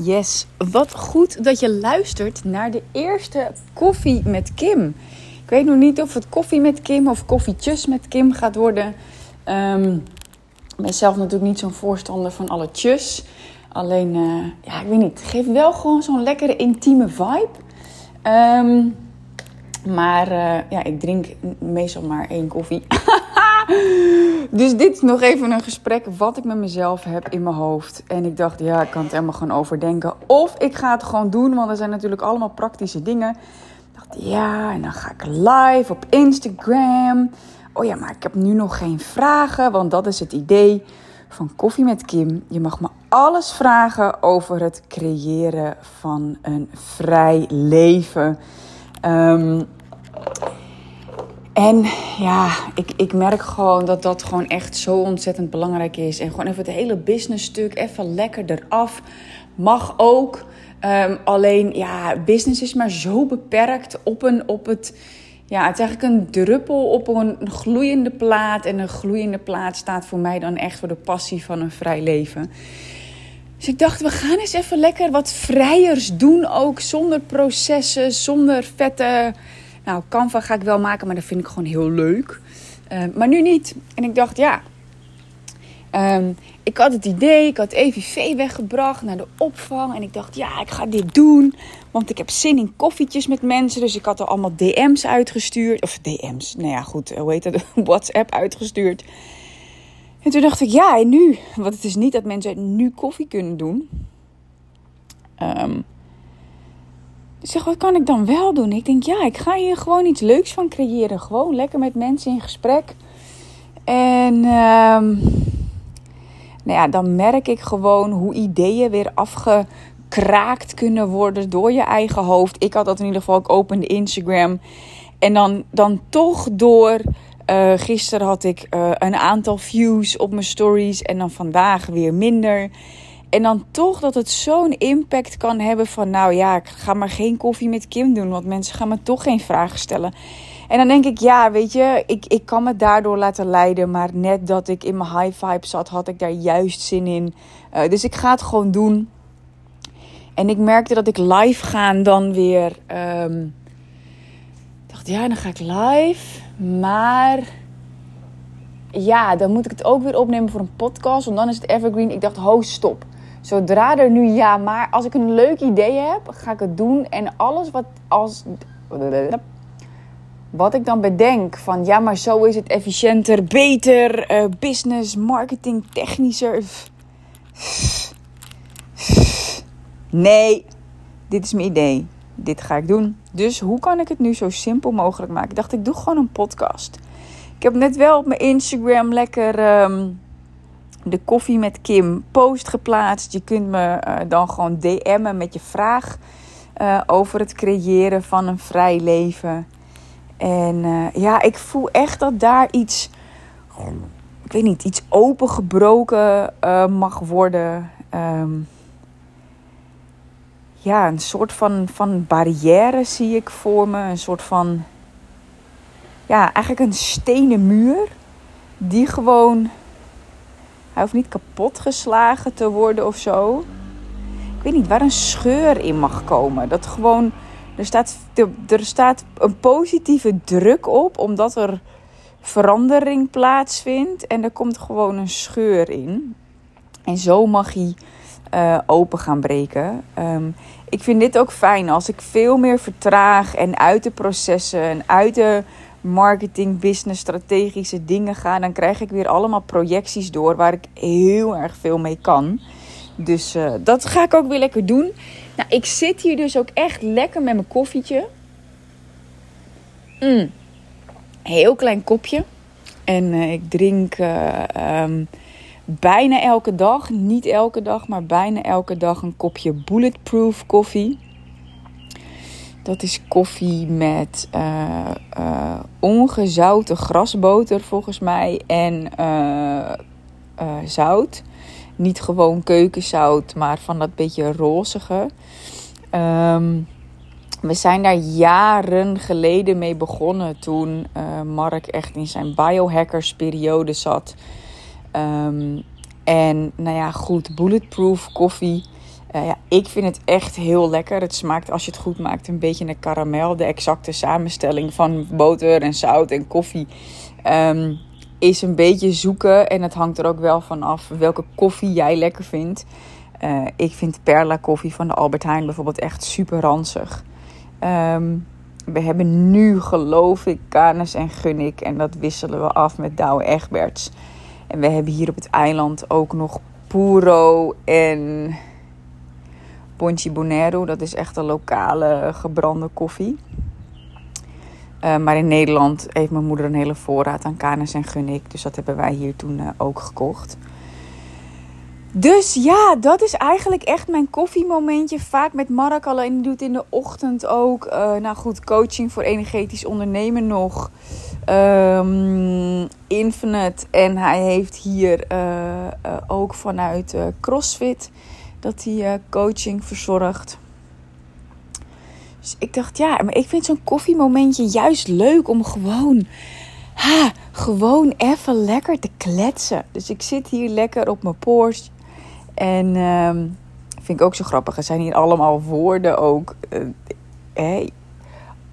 Yes, wat goed dat je luistert naar de eerste koffie met Kim. Ik weet nog niet of het koffie met Kim of koffietjes met Kim gaat worden. Um, ik ben zelf natuurlijk niet zo'n voorstander van alle tjus. Alleen, uh, ja, ik weet niet. Het geeft wel gewoon zo'n lekkere intieme vibe. Um, maar uh, ja, ik drink meestal maar één koffie. dus dit is nog even een gesprek wat ik met mezelf heb in mijn hoofd. En ik dacht, ja, ik kan het helemaal gewoon overdenken. Of ik ga het gewoon doen, want er zijn natuurlijk allemaal praktische dingen. Ik dacht, ja, en dan ga ik live op Instagram. Oh ja, maar ik heb nu nog geen vragen, want dat is het idee van Koffie met Kim. Je mag me alles vragen over het creëren van een vrij leven. Um, en ja, ik, ik merk gewoon dat dat gewoon echt zo ontzettend belangrijk is. En gewoon even het hele business stuk even lekker eraf. Mag ook. Um, alleen, ja, business is maar zo beperkt op, een, op het... Ja, het is eigenlijk een druppel op een gloeiende plaat. En een gloeiende plaat staat voor mij dan echt voor de passie van een vrij leven. Dus ik dacht, we gaan eens even lekker wat vrijers doen ook. Zonder processen, zonder vette nou, Canva ga ik wel maken, maar dat vind ik gewoon heel leuk. Uh, maar nu niet. En ik dacht, ja. Um, ik had het idee, ik had EVV weggebracht naar de opvang. En ik dacht, ja, ik ga dit doen. Want ik heb zin in koffietjes met mensen. Dus ik had er allemaal DM's uitgestuurd. Of DM's, nou ja, goed, hoe heet dat? WhatsApp uitgestuurd. En toen dacht ik, ja, en nu? Want het is niet dat mensen nu koffie kunnen doen. Um, ik zeg, wat kan ik dan wel doen? Ik denk, ja, ik ga hier gewoon iets leuks van creëren. Gewoon lekker met mensen in gesprek. En um, nou ja, dan merk ik gewoon hoe ideeën weer afgekraakt kunnen worden door je eigen hoofd. Ik had dat in ieder geval, ik opende Instagram. En dan, dan toch door... Uh, gisteren had ik uh, een aantal views op mijn stories en dan vandaag weer minder. En dan toch dat het zo'n impact kan hebben van, nou ja, ik ga maar geen koffie met Kim doen, want mensen gaan me toch geen vragen stellen. En dan denk ik, ja, weet je, ik, ik kan me daardoor laten leiden, maar net dat ik in mijn high vibe zat, had ik daar juist zin in. Uh, dus ik ga het gewoon doen. En ik merkte dat ik live gaan dan weer. Um, dacht, ja, dan ga ik live. Maar ja, dan moet ik het ook weer opnemen voor een podcast. Want dan is het evergreen. Ik dacht, ho, stop. Zodra er nu ja, maar als ik een leuk idee heb, ga ik het doen. En alles wat als. Wat ik dan bedenk van ja, maar zo is het efficiënter, beter, uh, business, marketing, technischer. Nee, dit is mijn idee. Dit ga ik doen. Dus hoe kan ik het nu zo simpel mogelijk maken? Ik dacht, ik doe gewoon een podcast. Ik heb net wel op mijn Instagram lekker. Um, de koffie met Kim post geplaatst. Je kunt me uh, dan gewoon DM'en met je vraag uh, over het creëren van een vrij leven. En uh, ja, ik voel echt dat daar iets, ik weet niet, iets opengebroken mag worden. Um, ja, een soort van, van barrière zie ik voor me. Een soort van, ja, eigenlijk een stenen muur. Die gewoon hij hoeft niet kapot geslagen te worden of zo. Ik weet niet waar een scheur in mag komen. Dat gewoon. Er staat, er staat een positieve druk op, omdat er verandering plaatsvindt. En er komt gewoon een scheur in. En zo mag hij uh, open gaan breken. Um, ik vind dit ook fijn als ik veel meer vertraag en uit de processen en uit de marketing, business, strategische dingen ga, dan krijg ik weer allemaal projecties door waar ik heel erg veel mee kan. Dus uh, dat ga ik ook weer lekker doen. Nou, ik zit hier dus ook echt lekker met mijn koffietje. Mm. Heel klein kopje. En uh, ik drink uh, um, bijna elke dag, niet elke dag, maar bijna elke dag een kopje bulletproof koffie. Dat is koffie met uh, uh, ongezouten grasboter volgens mij en uh, zout. Niet gewoon keukenzout, maar van dat beetje rozige. Um, we zijn daar jaren geleden mee begonnen toen Mark echt in zijn biohackersperiode zat. Um, en nou ja, goed, bulletproof koffie Uh, ja, ik vind het echt heel lekker. Het smaakt, als je het goed maakt, een beetje naar karamel. De exacte samenstelling van boter en zout en koffie um, is een beetje zoeken. En het hangt er ook wel van af welke koffie jij lekker vindt. Uh, ik vind Perla koffie van de Albert Heijn bijvoorbeeld echt super ranzig. Um, we hebben nu, geloof ik, Canis en Gunnik. En dat wisselen we af met Douwe Egberts. En we hebben hier op het eiland ook nog Puro en Ponchi Bonero. Dat is echt een lokale gebrande koffie. Uh, maar in Nederland heeft mijn moeder een hele voorraad aan Canis en Gunnik. Dus dat hebben wij hier toen uh, ook gekocht. Dus ja, dat is eigenlijk echt mijn koffiemomentje. Vaak met Mark alleen doet in de ochtend ook. Uh, nou goed, coaching voor energetisch ondernemen nog. Um, Infinite. En hij heeft hier ook vanuit CrossFit dat hij coaching verzorgt. Dus ik dacht, ja, maar ik vind zo'n koffiemomentje juist leuk om gewoon, ha, gewoon even lekker te kletsen. Dus ik zit hier lekker op mijn Porsche en um, vind ik ook zo grappig. Er zijn hier allemaal woorden ook. Uh,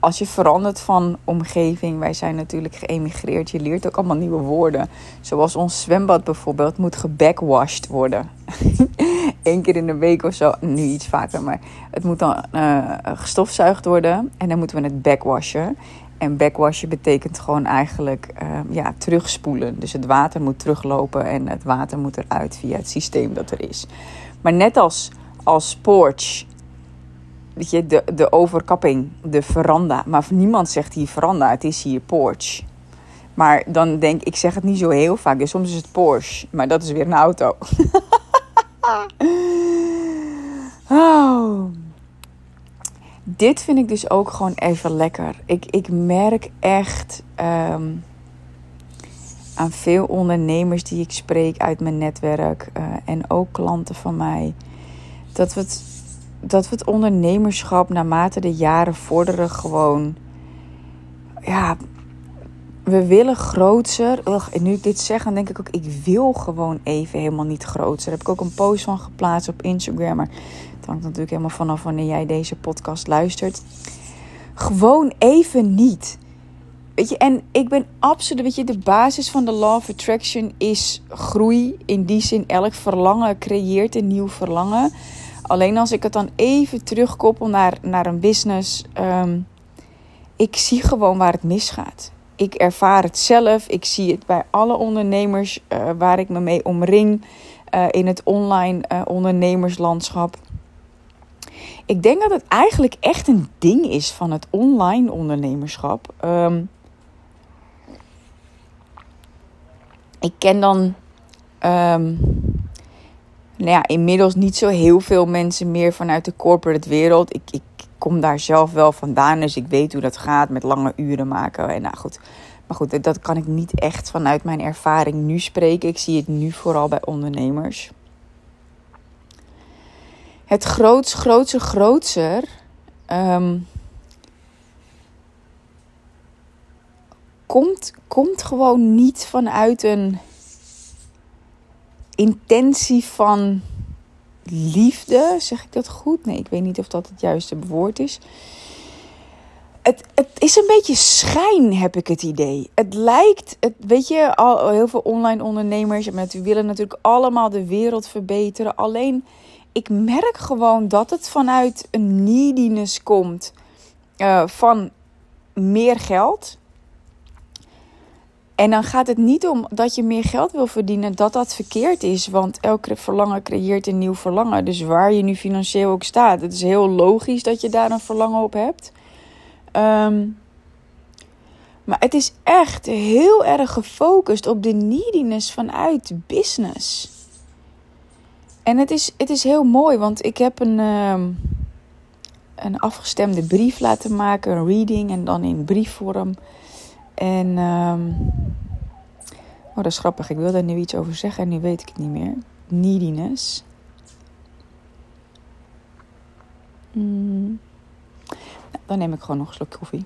als je verandert van omgeving, wij zijn natuurlijk geëmigreerd, je leert ook allemaal nieuwe woorden. Zoals ons zwembad bijvoorbeeld moet gebackwashed worden. Eén keer in de week of zo, nu iets vaker, maar het moet dan uh, gestofzuigd worden en dan moeten we het backwashen. En backwashen betekent gewoon eigenlijk uh, ja, terugspoelen. Dus het water moet teruglopen en het water moet eruit via het systeem dat er is. Maar net als, als porch, weet je, de, de overkapping, de veranda. Maar niemand zegt hier veranda, het is hier porch. Maar dan denk ik, ik zeg het niet zo heel vaak. Soms is het Porsche, maar dat is weer een auto. oh dit vind ik dus ook gewoon even lekker. Ik, ik merk echt um, aan veel ondernemers die ik spreek uit mijn netwerk uh, en ook klanten van mij, dat we, het, dat we het ondernemerschap naarmate de jaren vorderen gewoon, ja, we willen groter. En nu ik dit zeg, dan denk ik ook, ik wil gewoon even helemaal niet groter. Daar heb ik ook een post van geplaatst op Instagram. Maar hangt natuurlijk helemaal vanaf wanneer jij deze podcast luistert. Gewoon even niet. Weet je, en ik ben absoluut, weet je, de basis van de Law of Attraction is groei. In die zin, elk verlangen creëert een nieuw verlangen. Alleen als ik het dan even terugkoppel naar, naar een business, um, ik zie gewoon waar het misgaat. Ik ervaar het zelf, ik zie het bij alle ondernemers uh, waar ik me mee omring uh, in het online uh, ondernemerslandschap ik denk dat het eigenlijk echt een ding is van het online ondernemerschap. Um, ik ken dan um, nou ja, inmiddels niet zo heel veel mensen meer vanuit de corporate wereld. Ik, ik kom daar zelf wel vandaan, dus ik weet hoe dat gaat met lange uren maken. En nou goed, maar goed, dat kan ik niet echt vanuit mijn ervaring nu spreken. Ik zie het nu vooral bij ondernemers het groots, grootser, grootser. Um, komt, komt gewoon niet vanuit een intentie van liefde. Zeg ik dat goed? Nee, ik weet niet of dat het juiste woord is. Het, het is een beetje schijn, heb ik het idee. Het lijkt, weet je, al, heel veel online ondernemers die willen natuurlijk allemaal de wereld verbeteren. Alleen ik merk gewoon dat het vanuit een neediness komt uh, van meer geld. En dan gaat het niet om dat je meer geld wil verdienen, dat dat verkeerd is. Want elke verlangen creëert een nieuw verlangen. Dus waar je nu financieel ook staat, het is heel logisch dat je daar een verlangen op hebt. Um, maar het is echt heel erg gefocust op de neediness vanuit business. En het is, het is heel mooi, want ik heb een, uh, een afgestemde brief laten maken, een reading en dan in briefvorm. En um, oh, dat is grappig. Ik wil daar nu iets over zeggen en nu weet ik het niet meer. Neediness. Mm. Nou, dan neem ik gewoon nog een slok koffie.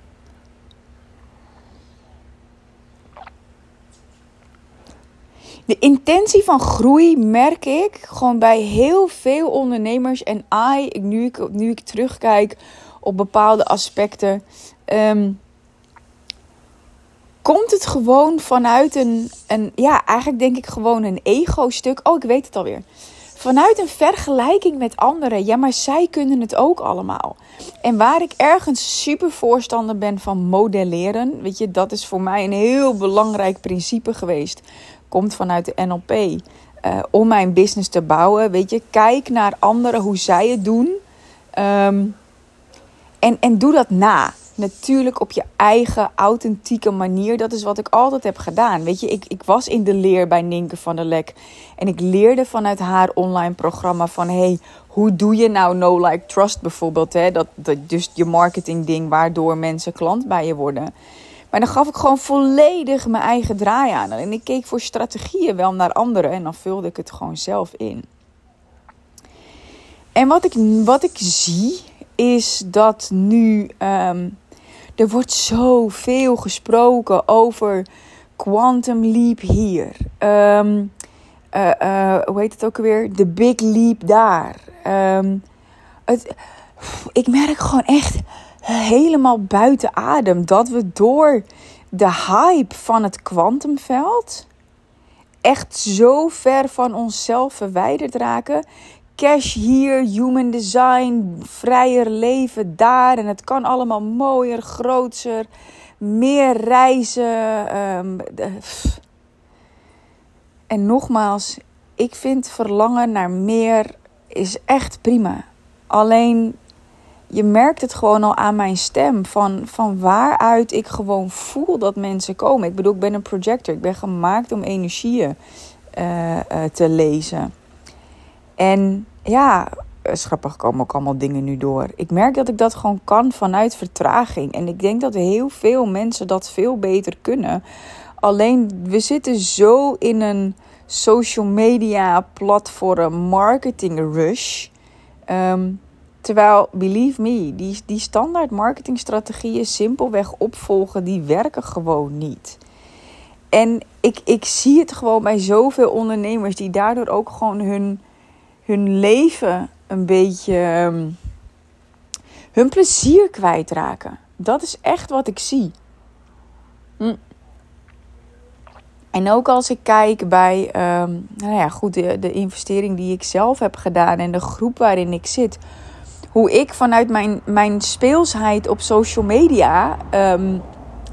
De intentie van groei merk ik gewoon bij heel veel ondernemers. En I, nu ik, nu ik terugkijk op bepaalde aspecten. Ehm, komt het gewoon vanuit een, een, ja, eigenlijk denk ik gewoon een ego-stuk. Oh, ik weet het alweer. Vanuit een vergelijking met anderen. Ja, maar zij kunnen het ook allemaal. En waar ik ergens super voorstander ben van modelleren, weet je, dat is voor mij een heel belangrijk principe geweest. Komt vanuit de NLP. Eh, om mijn business te bouwen, weet je, kijk naar anderen hoe zij het doen. Ehm, en, en doe dat na natuurlijk op je eigen authentieke manier. Dat is wat ik altijd heb gedaan. Weet je, ik, ik was in de leer bij Ninke van der Lek. En ik leerde vanuit haar online programma van... hey, hoe doe je nou no like trust bijvoorbeeld? Hè? Dat, dat, dus je marketing ding waardoor mensen klant bij je worden. Maar dan gaf ik gewoon volledig mijn eigen draai aan. En ik keek voor strategieën wel naar anderen. En dan vulde ik het gewoon zelf in. En wat ik, wat ik zie is dat nu ehm, er wordt zoveel gesproken over quantum leap hier. Um, hoe heet het ook alweer? De big leap daar. Ehm, ik merk gewoon echt helemaal buiten adem dat we door de hype van het kwantumveld echt zo ver van onszelf verwijderd raken cash hier, human design, vrijer leven daar. En het kan allemaal mooier, groter, meer reizen. Ehm, en nogmaals, ik vind verlangen naar meer is echt prima. Alleen je merkt het gewoon al aan mijn stem. Van, van waaruit ik gewoon voel dat mensen komen. Ik bedoel, ik ben een projector. Ik ben gemaakt om energieën uh, uh, te lezen. En ja, schappig komen ook allemaal dingen nu door. Ik merk dat ik dat gewoon kan vanuit vertraging. En ik denk dat heel veel mensen dat veel beter kunnen. Alleen we zitten zo in een social media platform marketing rush. Ehm, terwijl, believe me, die, die standaard marketingstrategieën simpelweg opvolgen, die werken gewoon niet. En ik, ik zie het gewoon bij zoveel ondernemers die daardoor ook gewoon hun hun leven een beetje ehm, hun plezier kwijtraken. Dat is echt wat ik zie. Hm. En ook als ik kijk bij ehm, nou ja, goed, de, de investering die ik zelf heb gedaan en de groep waarin ik zit. Hoe ik vanuit mijn, mijn speelsheid op social media um,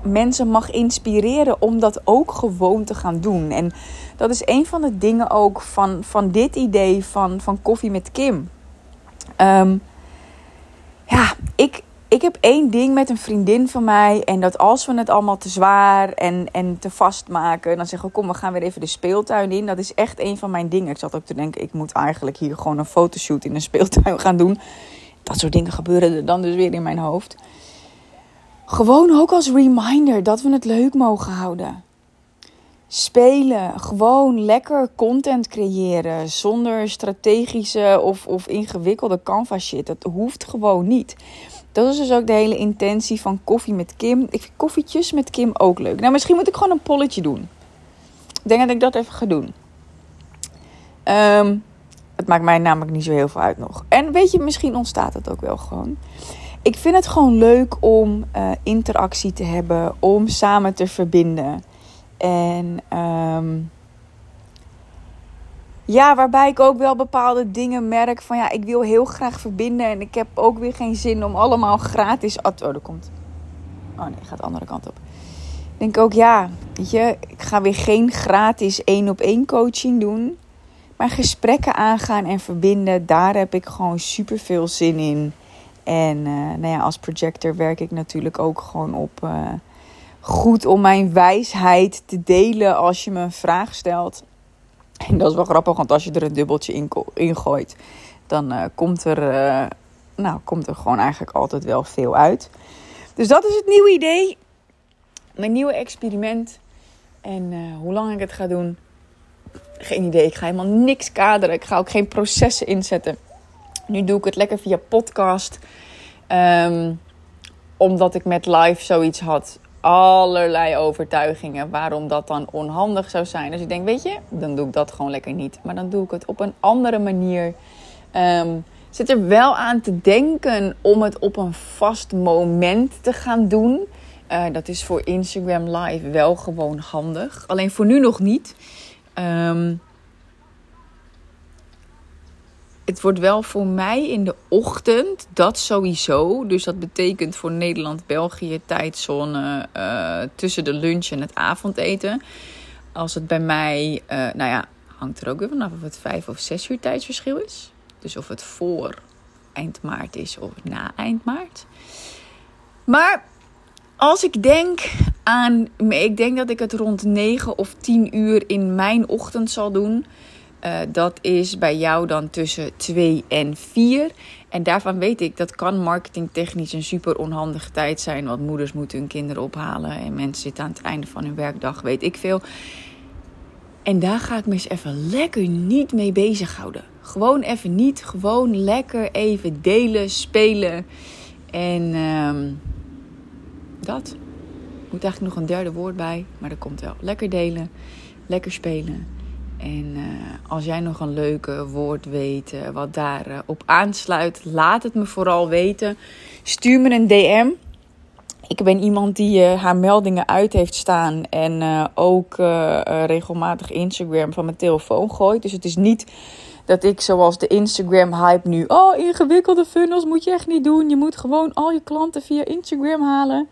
mensen mag inspireren om dat ook gewoon te gaan doen. En dat is een van de dingen ook van, van dit idee van, van koffie met Kim. Ehm, ja, ik, ik heb één ding met een vriendin van mij. En dat als we het allemaal te zwaar en, en te vast maken. Dan zeggen we, kom, we gaan weer even de speeltuin in. Dat is echt een van mijn dingen. Ik zat ook te denken, ik moet eigenlijk hier gewoon een fotoshoot in een speeltuin gaan doen. Dat soort dingen gebeuren er dan dus weer in mijn hoofd. Gewoon ook als reminder dat we het leuk mogen houden. Spelen, gewoon lekker content creëren zonder strategische of, of ingewikkelde canvas shit. Dat hoeft gewoon niet. Dat is dus ook de hele intentie van koffie met Kim. Ik vind koffietjes met Kim ook leuk. Nou, misschien moet ik gewoon een polletje doen. Ik denk dat ik dat even ga doen. Um, het maakt mij namelijk niet zo heel veel uit nog. En weet je, misschien ontstaat het ook wel gewoon ik vind het gewoon leuk om uh, interactie te hebben, om samen te verbinden. En um, ja, waarbij ik ook wel bepaalde dingen merk van ja, ik wil heel graag verbinden. En ik heb ook weer geen zin om allemaal gratis. Oh, er komt. Oh nee, gaat de andere kant op. Ik denk ook ja, weet je, ik ga weer geen gratis één op één coaching doen. Maar gesprekken aangaan en verbinden, daar heb ik gewoon super veel zin in. En uh, nou ja, als projector werk ik natuurlijk ook gewoon op uh, goed om mijn wijsheid te delen als je me een vraag stelt. En dat is wel grappig, want als je er een dubbeltje in, gooit, dan uh, komt, er, nou, komt er gewoon eigenlijk altijd wel veel uit. Dus dat is het nieuwe idee. Mijn nieuwe experiment. En hoe lang ik het ga doen, geen idee. Ik ga helemaal niks kaderen. Ik ga ook geen processen inzetten. Nu doe ik het lekker via podcast. Um, omdat ik met live zoiets had. allerlei overtuigingen waarom dat dan onhandig zou zijn. Dus ik denk, weet je, dan doe ik dat gewoon lekker niet. Maar dan doe ik het op een andere manier. Um, zit er wel aan te denken om het op een vast moment te gaan doen. Uh, dat is voor Instagram Live wel gewoon handig. Alleen voor nu nog niet. Um, het wordt wel voor mij in de ochtend, dat sowieso. Dus dat betekent voor Nederland-België tijdzone uh, tussen de lunch en het avondeten. Als het bij mij, uh, nou ja, hangt er ook weer vanaf of het vijf of zes uur tijdsverschil is. Dus of het voor eind maart is of na eind maart. Maar als ik denk aan, ik denk dat ik het rond 9 of 10 uur in mijn ochtend zal doen. Uh, dat is bij jou dan tussen 2 en 4. En daarvan weet ik, dat kan marketingtechnisch een super onhandige tijd zijn. Want moeders moeten hun kinderen ophalen en mensen zitten aan het einde van hun werkdag, weet ik veel. En daar ga ik me eens even lekker niet mee bezighouden. Gewoon even niet, gewoon lekker even delen, spelen. En um, dat. Moet eigenlijk nog een derde woord bij, maar dat komt wel. Lekker delen, lekker spelen. En uh, als jij nog een leuke woord weet uh, wat daarop uh, op aansluit, laat het me vooral weten. Stuur me een DM. Ik ben iemand die haar meldingen uit heeft staan en ook regelmatig Instagram van mijn telefoon gooit. Dus het is niet dat ik zoals de Instagram hype nu, oh ingewikkelde funnels moet je echt niet doen. Je moet gewoon al je klanten via Instagram halen.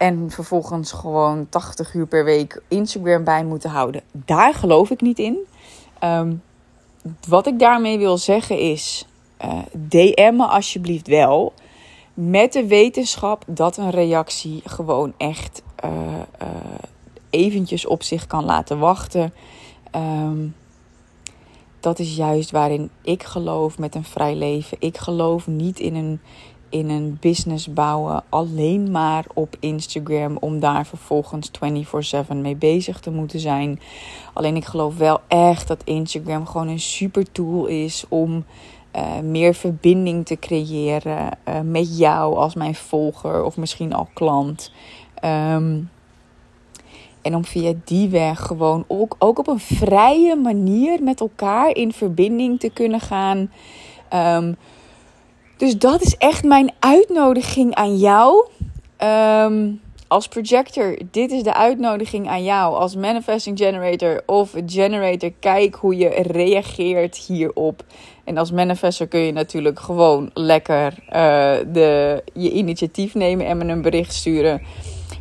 En vervolgens gewoon 80 uur per week Instagram bij moeten houden. Daar geloof ik niet in. Um, wat ik daarmee wil zeggen is: uh, DM me alsjeblieft wel. Met de wetenschap dat een reactie gewoon echt uh, eventjes op zich kan laten wachten. Um, dat is juist waarin ik geloof met een vrij leven. Ik geloof niet in een in een business bouwen alleen maar op Instagram om daar vervolgens 24/7 mee bezig te moeten zijn. Alleen ik geloof wel echt dat Instagram gewoon een super tool is om uh, meer verbinding te creëren uh, met jou als mijn volger of misschien al klant. Um, en om via die weg gewoon ook, ook op een vrije manier met elkaar in verbinding te kunnen gaan. Um, dus dat is echt mijn uitnodiging aan jou. Um, als projector, dit is de uitnodiging aan jou. Als manifesting generator of generator, kijk hoe je reageert hierop. En als manifester kun je natuurlijk gewoon lekker uh, de, je initiatief nemen en me een bericht sturen.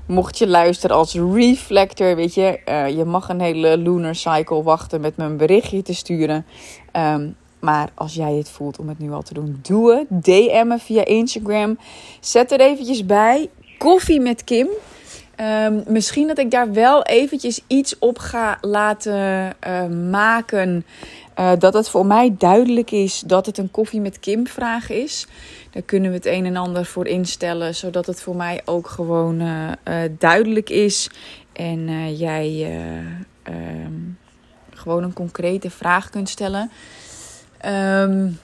Mocht je luisteren als reflector, weet je, uh, je mag een hele lunar cycle wachten met me een berichtje te sturen. Um, maar als jij het voelt om het nu al te doen, doe het. DM me via Instagram. Zet er eventjes bij. Koffie met Kim. Um, misschien dat ik daar wel eventjes iets op ga laten uh, maken. Uh, dat het voor mij duidelijk is dat het een koffie met Kim vraag is. Daar kunnen we het een en ander voor instellen. Zodat het voor mij ook gewoon uh, duidelijk is. En jij ehm, gewoon een concrete vraag kunt stellen. Um,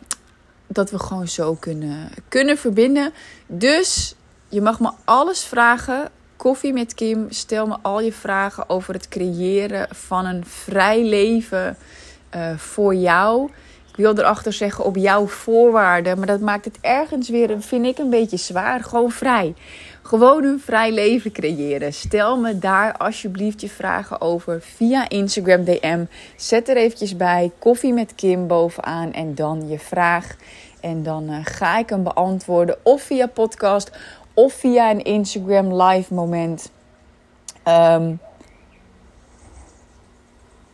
dat we gewoon zo kunnen, kunnen verbinden. Dus je mag me alles vragen. Koffie met Kim. Stel me al je vragen over het creëren van een vrij leven uh, voor jou. Ik wil erachter zeggen op jouw voorwaarden. Maar dat maakt het ergens weer, vind ik, een beetje zwaar. Gewoon vrij. Gewoon een vrij leven creëren. Stel me daar alsjeblieft je vragen over via Instagram DM. Zet er eventjes bij koffie met Kim bovenaan en dan je vraag. En dan uh, ga ik hem beantwoorden of via podcast of via een Instagram live moment. Um,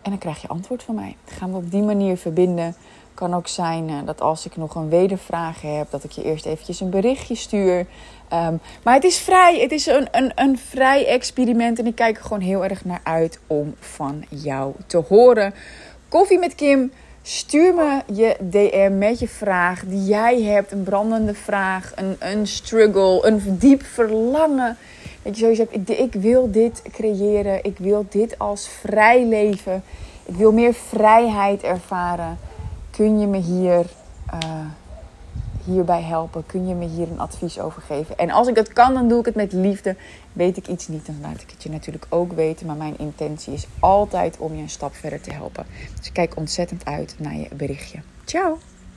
en dan krijg je antwoord van mij. Dat gaan we op die manier verbinden. Kan ook zijn uh, dat als ik nog een wedervraag heb, dat ik je eerst eventjes een berichtje stuur. Um, maar het is vrij. Het is een, een, een vrij experiment. En ik kijk er gewoon heel erg naar uit om van jou te horen. Koffie met Kim. Stuur me je DM met je vraag die jij hebt. Een brandende vraag, een, een struggle, een diep verlangen. Dat je sowieso hebt, ik, ik wil dit creëren. Ik wil dit als vrij leven. Ik wil meer vrijheid ervaren. Kun je me hier uh, hierbij helpen? Kun je me hier een advies over geven? En als ik het kan, dan doe ik het met liefde. Weet ik iets niet, dan laat ik het je natuurlijk ook weten. Maar mijn intentie is altijd om je een stap verder te helpen. Dus ik kijk ontzettend uit naar je berichtje. Ciao!